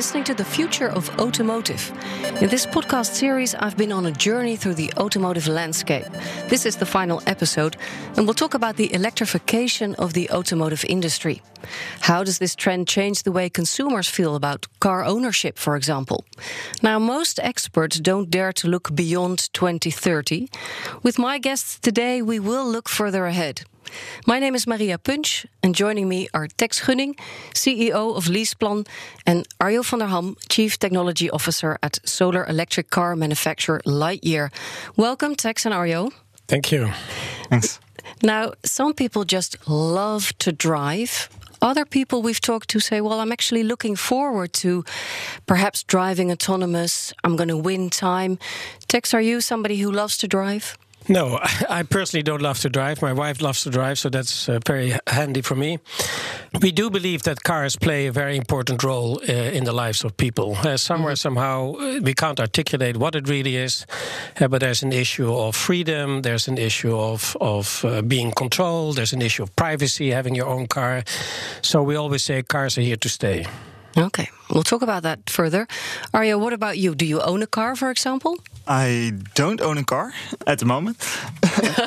listening to The Future of Automotive. In this podcast series, I've been on a journey through the automotive landscape. This is the final episode, and we'll talk about the electrification of the automotive industry. How does this trend change the way consumers feel about car ownership, for example? Now, most experts don't dare to look beyond 2030. With my guests today, we will look further ahead. My name is Maria Punch, and joining me are Tex Gunning, CEO of Leaseplan, and Arjo van der Ham, Chief Technology Officer at solar electric car manufacturer Lightyear. Welcome, Tex and Arjo. Thank you. Thanks. Now, some people just love to drive. Other people we've talked to say, well, I'm actually looking forward to perhaps driving autonomous. I'm going to win time. Tex, are you somebody who loves to drive? No, I personally don't love to drive. My wife loves to drive, so that's uh, very handy for me. We do believe that cars play a very important role uh, in the lives of people. Uh, somewhere, mm-hmm. somehow, uh, we can't articulate what it really is, uh, but there's an issue of freedom, there's an issue of, of uh, being controlled, there's an issue of privacy, having your own car. So we always say cars are here to stay. Okay, we'll talk about that further. Arjo, what about you? Do you own a car, for example? I don't own a car at the moment.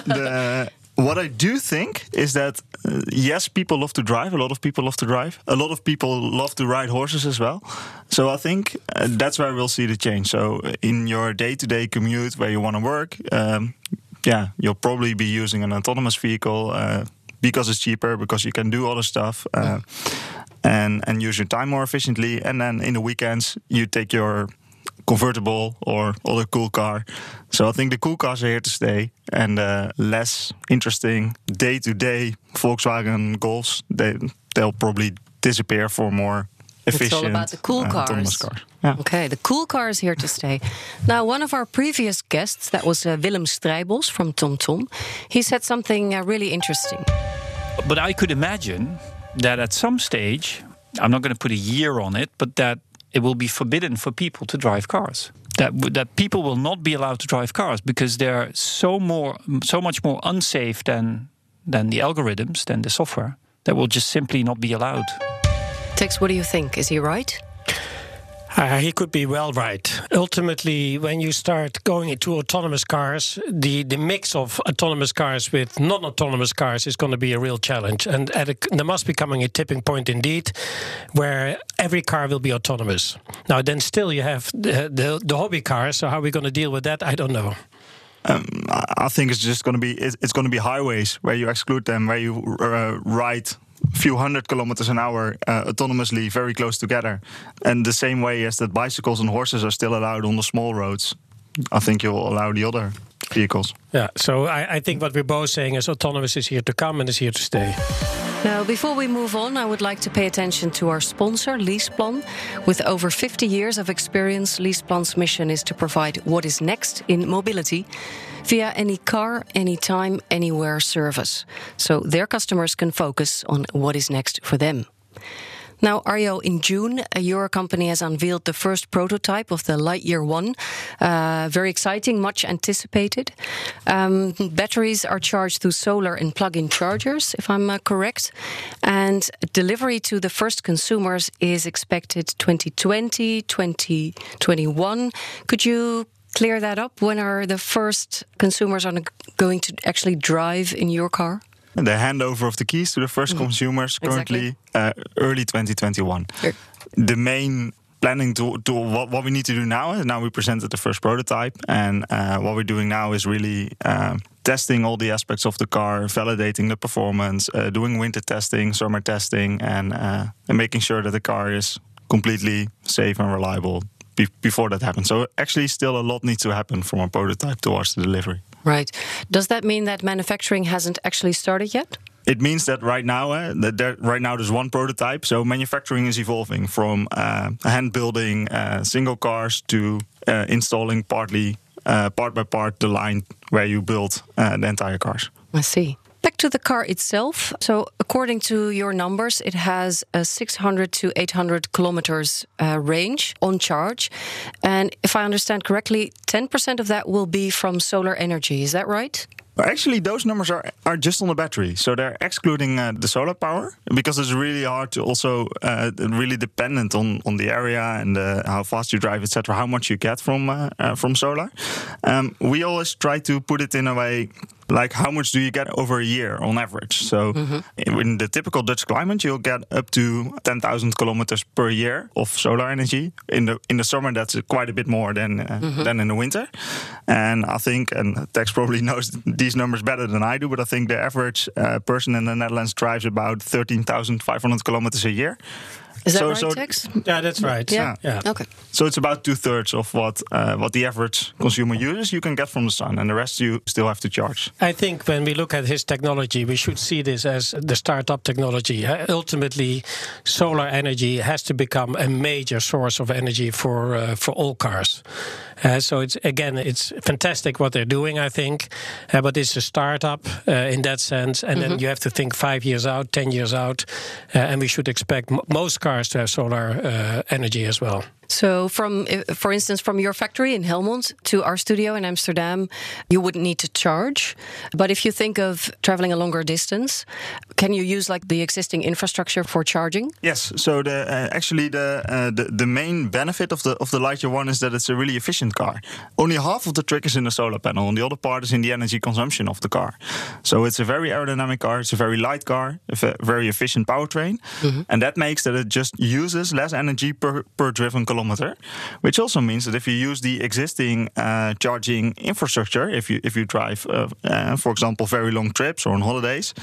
the, what I do think is that uh, yes, people love to drive. A lot of people love to drive. A lot of people love to ride horses as well. So I think uh, that's where we'll see the change. So in your day-to-day commute where you want to work, um, yeah, you'll probably be using an autonomous vehicle uh, because it's cheaper, because you can do other stuff. Uh, and, and use your time more efficiently. And then in the weekends, you take your convertible or other cool car. So I think the cool cars are here to stay, and uh, less interesting day-to-day Volkswagen Golfs they they'll probably disappear for more efficient. It's all about the cool uh, cars. cars. Yeah. Okay, the cool car is here to stay. now, one of our previous guests, that was uh, Willem Strijbosch from TomTom, he said something uh, really interesting. But I could imagine that at some stage, I'm not going to put a year on it, but that it will be forbidden for people to drive cars. That that people will not be allowed to drive cars because they're so more so much more unsafe than than the algorithms than the software that will just simply not be allowed. Tex, what do you think? Is he right? Uh, he could be well right. Ultimately, when you start going into autonomous cars, the, the mix of autonomous cars with non autonomous cars is going to be a real challenge. And a, there must be coming a tipping point indeed where every car will be autonomous. Now, then still you have the, the, the hobby cars. So, how are we going to deal with that? I don't know. Um, I think it's just going to be it's going to be highways where you exclude them, where you uh, ride few hundred kilometers an hour uh, autonomously very close together. And the same way as that bicycles and horses are still allowed on the small roads, I think you'll allow the other vehicles. Yeah, so I, I think what we're both saying is autonomous is here to come and is here to stay. Now, before we move on, I would like to pay attention to our sponsor, Leaseplan. With over 50 years of experience, Leaseplan's mission is to provide what is next in mobility via any car, anytime, anywhere service. So their customers can focus on what is next for them. Now, Arjo, in June, uh, your company has unveiled the first prototype of the Lightyear One. Uh, very exciting, much anticipated. Um, batteries are charged through solar and plug in chargers, if I'm uh, correct. And delivery to the first consumers is expected 2020, 2021. Could you clear that up? When are the first consumers going to actually drive in your car? The handover of the keys to the first mm. consumers currently exactly. uh, early 2021. Sure. The main planning to, to what, what, we need to do now is now we presented the first prototype, and uh, what we're doing now is really uh, testing all the aspects of the car, validating the performance, uh, doing winter testing, summer testing, and, uh, and making sure that the car is completely safe and reliable be- before that happens. So actually, still a lot needs to happen from a prototype towards the delivery. Right. Does that mean that manufacturing hasn't actually started yet? It means that right now, uh, that there, right now there's one prototype. So manufacturing is evolving from uh, hand building uh, single cars to uh, installing partly, uh, part by part, the line where you build uh, the entire cars. I see. Back to the car itself. So, according to your numbers, it has a 600 to 800 kilometers uh, range on charge. And if I understand correctly, 10% of that will be from solar energy. Is that right? Actually, those numbers are, are just on the battery, so they're excluding uh, the solar power because it's really hard to also uh, really dependent on, on the area and uh, how fast you drive, etc. How much you get from uh, uh, from solar. Um, we always try to put it in a way like how much do you get over a year on average? So mm-hmm. in the typical Dutch climate, you'll get up to 10,000 kilometers per year of solar energy. In the in the summer, that's quite a bit more than uh, mm-hmm. than in the winter. And I think, and Tex probably knows these numbers better than I do, but I think the average uh, person in the Netherlands drives about 13,500 kilometers a year. Is that so, right, so, Tex? Yeah, that's right. Yeah. yeah. Okay. So it's about two thirds of what uh, what the average consumer uses you can get from the sun, and the rest you still have to charge. I think when we look at his technology, we should see this as the startup technology. Uh, ultimately, solar energy has to become a major source of energy for uh, for all cars. Uh, so it's again, it's fantastic what they're doing. I think, uh, but it's a startup uh, in that sense, and mm-hmm. then you have to think five years out, ten years out, uh, and we should expect m- most cars to have solar uh, energy as well. So, from for instance, from your factory in Helmond to our studio in Amsterdam, you wouldn't need to charge. But if you think of traveling a longer distance, can you use like the existing infrastructure for charging? Yes. So the uh, actually the, uh, the the main benefit of the of the Lightyear One is that it's a really efficient car. Only half of the trick is in the solar panel, and the other part is in the energy consumption of the car. So it's a very aerodynamic car. It's a very light car, a very efficient powertrain, mm-hmm. and that makes that it just uses less energy per per driven kilometer which also means that if you use the existing uh, charging infrastructure, if you if you drive, uh, uh, for example, very long trips or on holidays,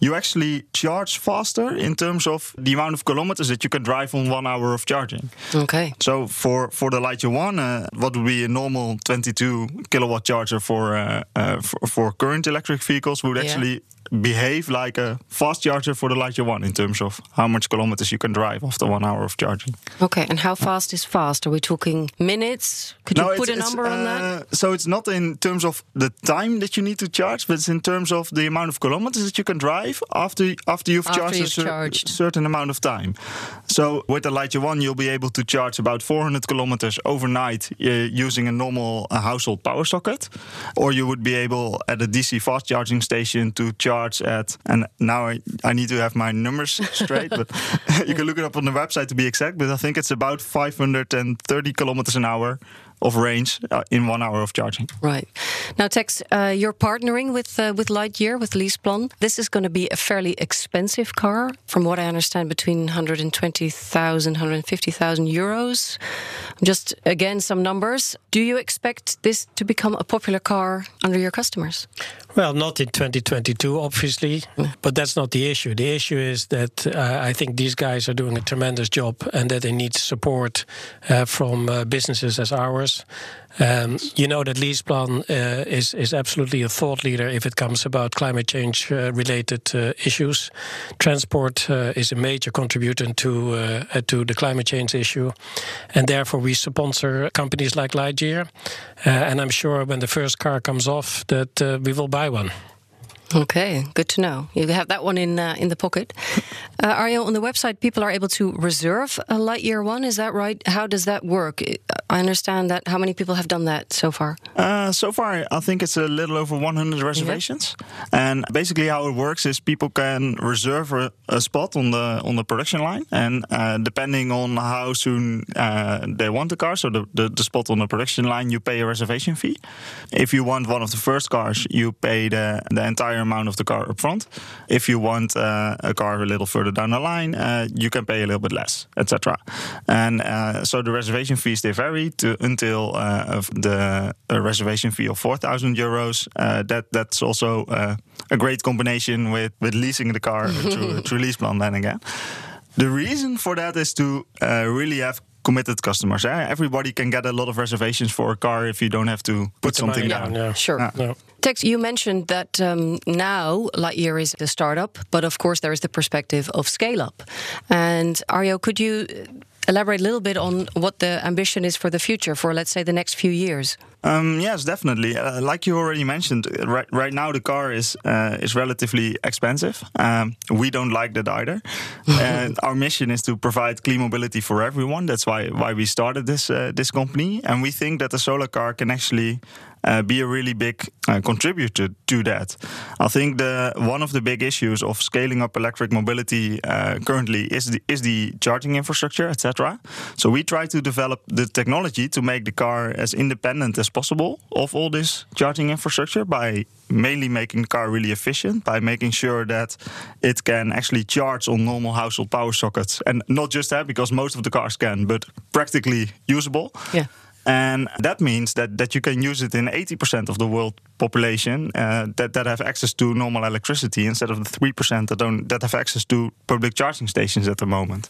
you actually charge faster in terms of the amount of kilometers that you can drive on one hour of charging. Okay. So for for the Lightyear One, uh, what would be a normal 22 kilowatt charger for uh, uh, for, for, current electric vehicles would actually yeah behave like a fast charger for the Lightyear One in terms of how much kilometers you can drive after one hour of charging. Okay, and how fast is fast? Are we talking minutes? Could you put a number on that? Uh, so it's not in terms of the time that you need to charge, but it's in terms of the amount of kilometers that you can drive after after you've after charged you've a cer charged. certain amount of time. So with the Lightyear One, you'll be able to charge about 400 kilometers overnight uh, using a normal uh, household power socket, or you would be able at a DC fast charging station to charge charge at, and now I, I need to have my numbers straight, but you can look it up on the website to be exact. But I think it's about 530 kilometers an hour of range uh, in one hour of charging. Right. Now, Tex, uh, you're partnering with uh, with Lightyear with Leaseplan. This is going to be a fairly expensive car, from what I understand, between 120,000, 150,000 euros. Just again, some numbers. Do you expect this to become a popular car under your customers? Well, not in 2022, obviously, but that's not the issue. The issue is that uh, I think these guys are doing a tremendous job and that they need support uh, from uh, businesses as ours. Um, you know that Leaseplan uh, is is absolutely a thought leader if it comes about climate change uh, related uh, issues. Transport is a major contributor to to the climate change issue, and therefore we sponsor companies like Lightyear. and I'm sure when the first car comes off, that we will buy one. Okay, good to know. You have that one in uh, in the pocket. Uh, Arjo, on the website, people are able to reserve a Lightyear one. Is that right? How does that work? I understand that. How many people have done that so far? Uh, so far, I think it's a little over 100 reservations. Yeah. And basically, how it works is people can reserve a, a spot on the on the production line, and uh, depending on how soon uh, they want the car, so the, the, the spot on the production line, you pay a reservation fee. If you want one of the first cars, you pay the the entire amount of the car up front. If you want uh, a car a little further down the line, uh, you can pay a little bit less, etc. And uh, so the reservation fees they vary to until uh, the reservation fee of four thousand euros. Uh, that that's also uh, a great combination with with leasing the car through, through Leaseplan. Then again. The reason for that is to really have committed customers. Eh? Everybody can get a lot of reservations for a car if you don't have to put, put something down. Yeah. Sure. Yeah. Tex, you mentioned that um, now Lightyear is the startup, but of course there is the perspective of scale up. And Arjo, could you elaborate a little bit on what the ambition is for the future, for let's say the next few years? Um, yes, definitely. Uh, like you already mentioned, uh, right, right now the car is uh, is relatively expensive. Um, we don't like that either. and our mission is to provide clean mobility for everyone. That's why why we started this uh, this company, and we think that the solar car can actually uh, be a really big uh, contributor to that. I think the one of the big issues of scaling up electric mobility uh, currently is the is the charging infrastructure, etc. So we try to develop the technology to make the car as independent as possible of all this charging infrastructure by mainly making the car really efficient by making sure that it can actually charge on normal household power sockets and not just that because most of the cars can but practically usable Yeah. And that means that, that you can use it in 80% of the world population uh, that, that have access to normal electricity instead of the 3% that, don't, that have access to public charging stations at the moment.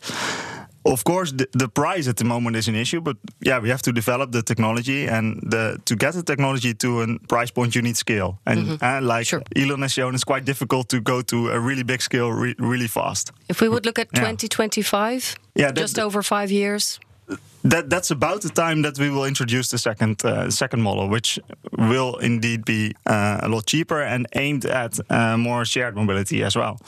Of course, the, the price at the moment is an issue, but yeah, we have to develop the technology, and the, to get the technology to a price point, you need scale. And uh, like Sure. Elon has shown, it's quite difficult to go to a really big scale re- really fast. If we would look at Yeah. 2025, Yeah, that- just over five years. That that's about the time that we will introduce the second uh, second model, which will indeed be uh, a lot cheaper and aimed at uh, more shared mobility as well.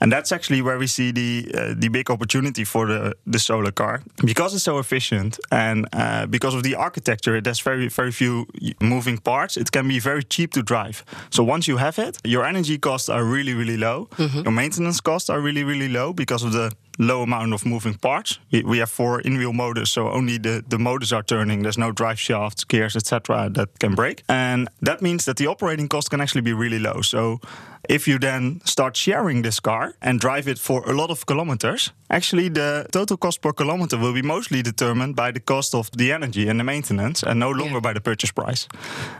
And that's actually where we see the uh, the big opportunity for the the solar car because it's so efficient and uh, because of the architecture. It has very very few moving parts. It can be very cheap to drive. So once you have it, your energy costs are really really low. Your maintenance costs are really really low because of the low amount of moving parts. We, we have four in-wheel motors, so only the, the motors are turning. There's no drive shafts, gears, etc. that can break. And that means that the operating cost can actually be really low. So if you then start sharing this car and drive it for a lot of kilometers, actually the total cost per kilometer will be mostly determined by the cost of the energy and the maintenance and no longer by the purchase price.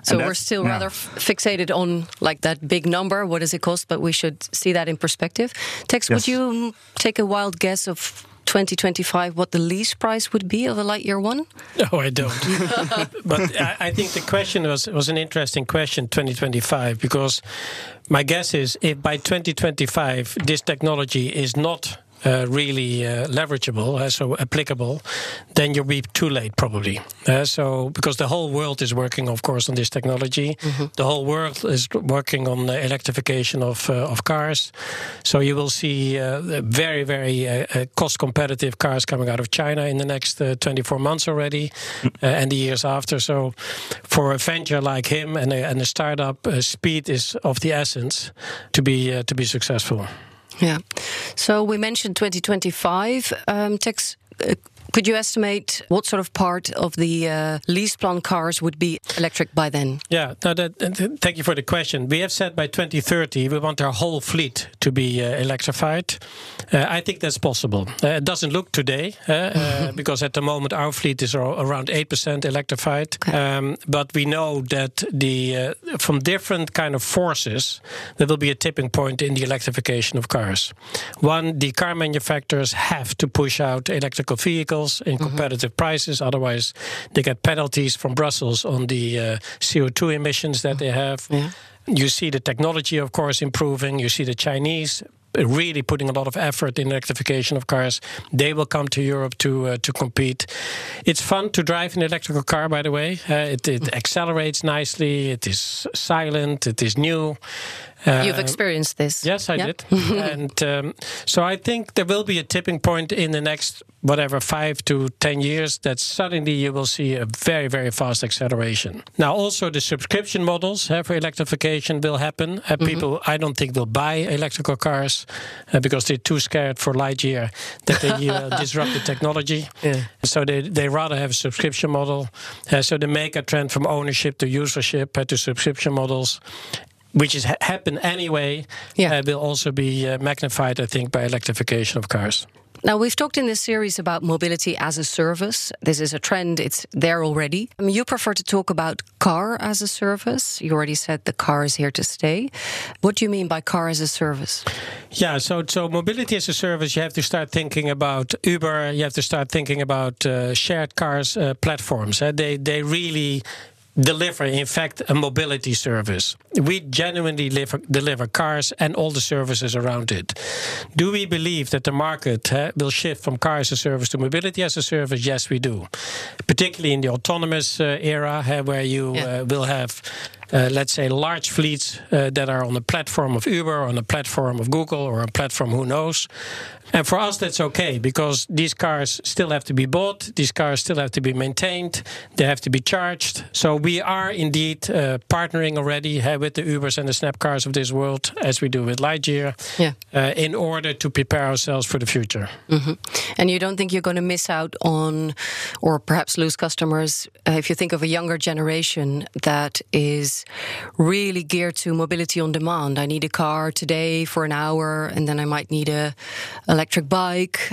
So we're still yeah. rather f- fixated on like that big number. What does it cost? But we should see that in perspective. Tex, would you take a wild guess of 2025 what the lease price would be of a Lightyear One? No, oh, I don't. but I, I think the question was was an interesting question, 2025, because my guess is if by 2025 this technology is not uh, really uh, leverageable, uh, so applicable, then you'll be too late probably. Uh, so because the whole world is working, of course, on this technology, the whole world is working on the electrification of uh, of cars. So you will see uh, very very cost competitive cars coming out of China in the next uh, 24 months already, uh, and the years after. So for a venture like him and a, and a startup, uh, speed is of the essence to be uh, to be successful. Yeah. So we mentioned 2025. Um, Tex, uh, could you estimate what sort of part of the uh, Leaseplan cars would be electric by then? Yeah, no, that, th- thank you for the question. We have said by 2030 we want our whole fleet to be uh, electrified. Uh, I think that's possible. Uh, it doesn't look today uh, uh, because at the moment our fleet is around 8% electrified. Um, but we know that the uh, from different kind of forces there will be a tipping point in the electrification of cars. One, the car manufacturers have to push out electrical vehicles in competitive prices, otherwise they get penalties from Brussels on the uh, CO2 emissions that they have. You see the technology, of course, improving. You see the Chinese really putting a lot of effort in electrification of cars. They will come to Europe to uh, to compete. It's fun to drive an electrical car, by the way. Uh, it, it accelerates nicely. It is silent. It is new. You've Um, experienced this. Yes, I Yeah? did. and um, so I think there will be a tipping point in the next, whatever, five to 10 years that suddenly you will see a very, very fast acceleration. Now, also the subscription models uh, for electrification will happen. Uh, People, I don't think, will buy electrical cars uh, because they're too scared for Lightyear that they uh, disrupt the technology. Yeah. So they, they rather have a subscription model. Uh, so they make a trend from ownership to usership uh, to subscription models which is ha- happen anyway, Yeah. uh, will also be uh, magnified, I think, by electrification of cars. Now, we've talked in this series about mobility as a service. This is a trend, it's there already. Um, you prefer to talk about car as a service. You already said the car is here to stay. What do you mean by car as a service? Yeah, so so mobility as a service, you have to start thinking about Uber. You have to start thinking about uh, shared cars uh, platforms. Uh, they they really deliver, in fact, a mobility service. We genuinely deliver, deliver cars and all the services around it. Do we believe that the market uh, will shift from car as a service to mobility as a service? Yes, we do. particularly in the autonomous uh, era, uh, where you Yeah. uh, will have. Uh, let's say large fleets uh, that are on the platform of Uber, or on the platform of Google, or a platform who knows. And for us, that's okay because these cars still have to be bought, these cars still have to be maintained, they have to be charged. So we are indeed uh, partnering already uh, with the Ubers and the SnappCars of this world, as we do with Lightyear, Yeah. uh, in order to prepare ourselves for the future. And you don't think you're going to miss out on, or perhaps lose customers, uh, if you think of a younger generation that is really geared to mobility on demand. I need a car today for an hour, and then I might need a electric bike.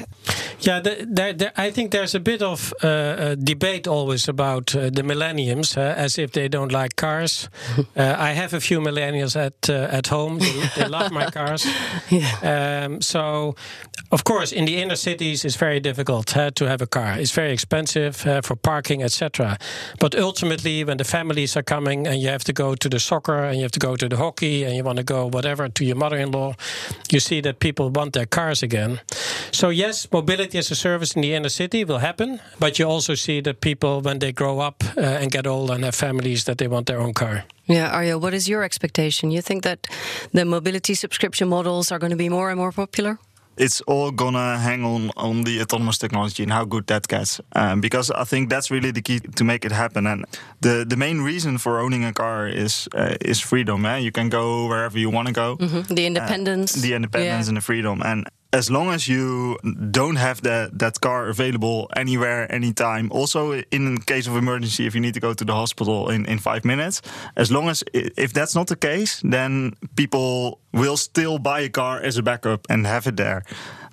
Yeah, the, there, there, I think there's a bit of uh, debate always about uh, the millennials, uh, as if they don't like cars. uh, I have a few millennials at uh, at home. They, they love my cars. Um, so, of course, in the inner cities, it's very difficult uh, to have a car. It's very expensive uh, for parking, etc. But ultimately, when the families are coming and you have to go to the soccer and you have to go to the hockey and you want to go whatever to your mother-in-law, you see that people want their cars again. So yes, mobility as a service in the inner city will happen, but you also see that people, when they grow up uh, and get old and have families, that they want their own car. Yeah, Arjo, what is your expectation? You think that the mobility subscription models are going to be more and more popular? It's all gonna hang on on the autonomous technology and how good that gets. Um, because I think that's really the key to make it happen. And the the main reason for owning a car is uh, is freedom. Eh? You can go wherever you want to go. Mhm. The independence. Uh, the independence Yeah. and the freedom. And as long as you don't have that that car available anywhere, anytime. Also, in case of emergency, if you need to go to the hospital in in five minutes, as long as if that's not the case, then people will still buy a car as a backup and have it there.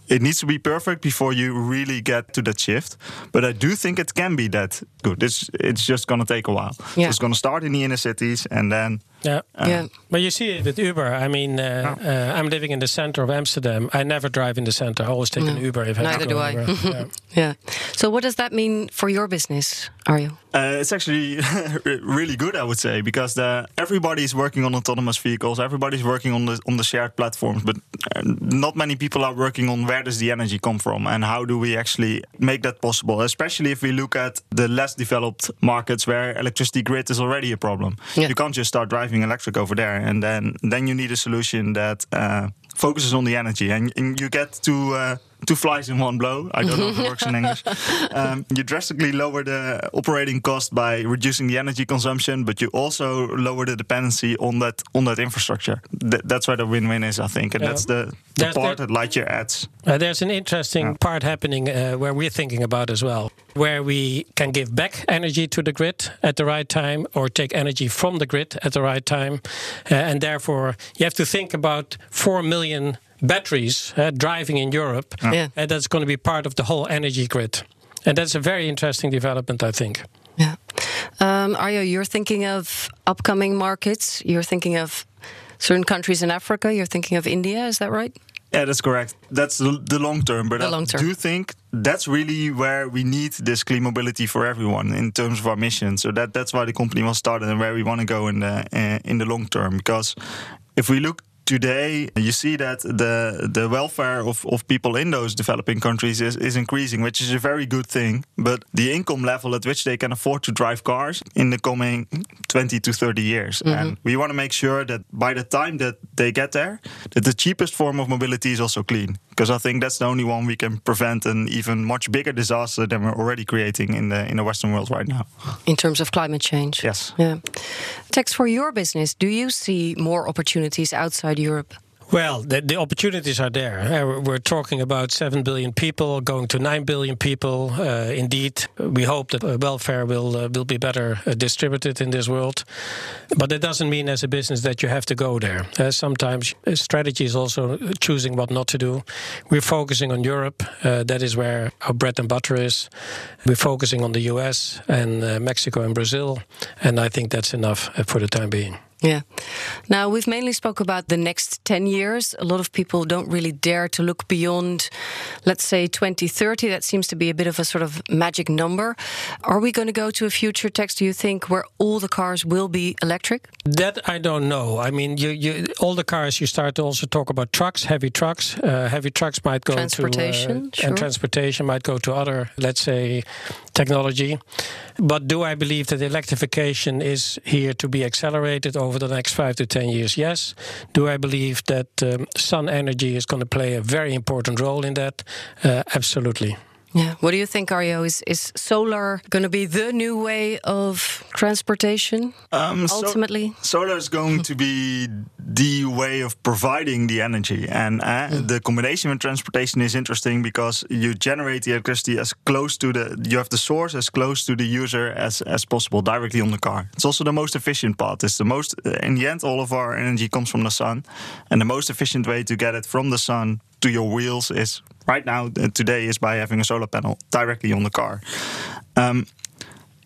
It needs to be perfect before you really get to that shift. But I do think it can be that good. It's it's just gonna take a while. So it's gonna start in the inner cities and then Yeah. yeah. But you see it with Uber. I mean, uh, uh, I'm living in the center of Amsterdam. I never drive in the center. I always take an Uber if I have Neither to go do I. yeah. Yeah. So, what does that mean for your business, Arjo? Uh, it's actually really good, I would say, because the, everybody's working on autonomous vehicles. Everybody's working on the on the shared platforms, but uh, not many people are working on where does the energy come from and how do we actually make that possible. Especially if we look at the less developed markets where electricity grid is already a problem. Yeah. You can't just start driving electric over there, and then then you need a solution that uh, focuses on the energy, and, and you get to. Two flies in one blow. I don't know if it works in English. Um, you drastically lower the operating cost by reducing the energy consumption, but you also lower the dependency on that on that infrastructure. Th- that's where the win-win is, I think, and Yeah. that's the, the part there- that Lightyear adds. Uh, there's an interesting part happening uh, where we're thinking about as well, where we can give back energy to the grid at the right time or take energy from the grid at the right time. Uh, and therefore, you have to think about 4 million batteries uh, driving in Europe. Yeah. And that's going to be part of the whole energy grid. And that's a very interesting development, I think. Yeah. Um, Arjo, you're thinking of upcoming markets. You're thinking of certain countries in Africa. You're thinking of India. Is that right? Yeah, that's correct. That's the, the long term, but The I long term. do think that's really where we need this clean mobility for everyone in terms of our mission. So that that's why the company was started and where we want to go in the uh, in the long term. Because if we look today, you see that the the welfare of, of people in those developing countries is, is increasing, which is a very good thing. But the income level at which they can afford to drive cars in the coming 20 to 30 years. Mm-hmm. And we want to make sure that by the time that they get there, that the cheapest form of mobility is also clean. Because I think that's the only one we can prevent an even much bigger disaster than we're already creating in the in the Western world right now. In terms of climate change. Yes. Yeah. Tex, for your business, do you see more opportunities outside Europe? Well, the, the opportunities are there. We're- talking about 7 billion people going to 9 billion people. Uh, indeed, we hope that uh, welfare will uh, will be better uh, distributed in this world. But it doesn't mean as a business that you have to go there. Uh, sometimes strategy is also choosing what not to do. We're focusing on Europe. Uh, that is where our bread and butter is. We're focusing on the US and uh, Mexico and Brazil. And I think that's enough for the time being. Yeah. Now, we've mainly spoke about the next 10 years. A lot of people don't really dare to look beyond, let's say, 2030. That seems to be a bit of a sort of magic number. Are we going to go to a future Tex, do you think, where all the cars will be electric? That I don't know. I mean, you, you all the cars. You start to also talk about trucks, heavy trucks. Uh, heavy trucks might go Transportation, to uh, sure. and transportation might go to other, let's say, technology. But do I believe that electrification is here to be accelerated over the next five to 10 years? Yes. Do I believe that um, sun energy is going to play a very important role in that? Uh, absolutely. Yeah. What do you think, Arjo? Is is solar going to be the new way of transportation? Um, ultimately, so solar is going to be the way of providing the energy, and uh, mm. the combination with transportation is interesting because you generate the electricity as close to the you have the source as close to the user as as possible directly on the car. It's also the most efficient part. It's the most in the end, all of our energy comes from the sun, and the most efficient way to get it from the sun to your wheels is right now uh, today is by having a solar panel directly on the car. Um,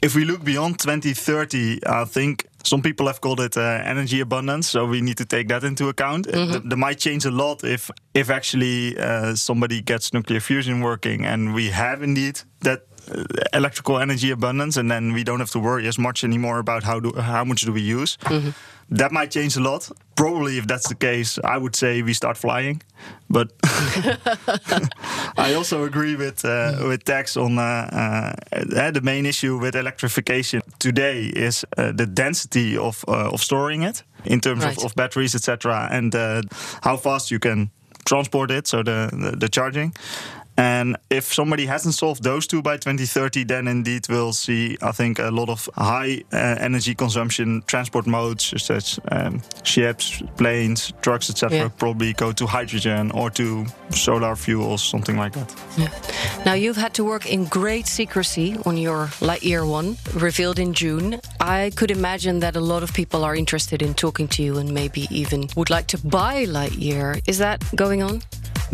if we look beyond 2030, I think some people have called it uh, energy abundance, so we need to take that into account. Mm-hmm. That might change a lot if if actually uh, somebody gets nuclear fusion working, and we have indeed that uh, electrical energy abundance, and then we don't have to worry as much anymore about how do how much do we use. Mm-hmm. That might change a lot. Probably, if that's the case, I would say we start flying. But I also agree with uh, with Tex on uh, uh, the main issue with electrification today is uh, the density of uh, of storing it in terms right. of, of batteries, etc., and uh, how fast you can transport it, so the, the, the charging. And if somebody hasn't solved those two by 2030, then indeed we'll see, I think, a lot of high uh, energy consumption transport modes, such as um, ships, planes, trucks, etc., yeah. probably go to hydrogen or to solar fuels, something like that. Yeah. Now, you've had to work in great secrecy on your Lightyear One, revealed in June. I could imagine that a lot of people are interested in talking to you and maybe even would like to buy Lightyear. Is that going on?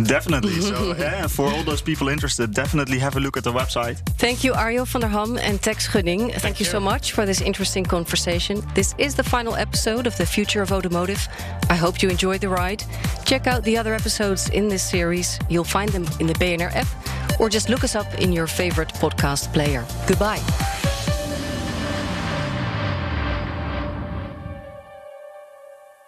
Definitely. so, yeah, for all those people interested, definitely have a look at the website. Thank you, Arjo van der Ham and Tex Gunning. Thank, Thank you, you so much for this interesting conversation. This is the final episode of The Future of Automotive. I hope you enjoyed the ride. Check out the other episodes in this series. You'll find them in the BNR app or just look us up in your favorite podcast player. Goodbye.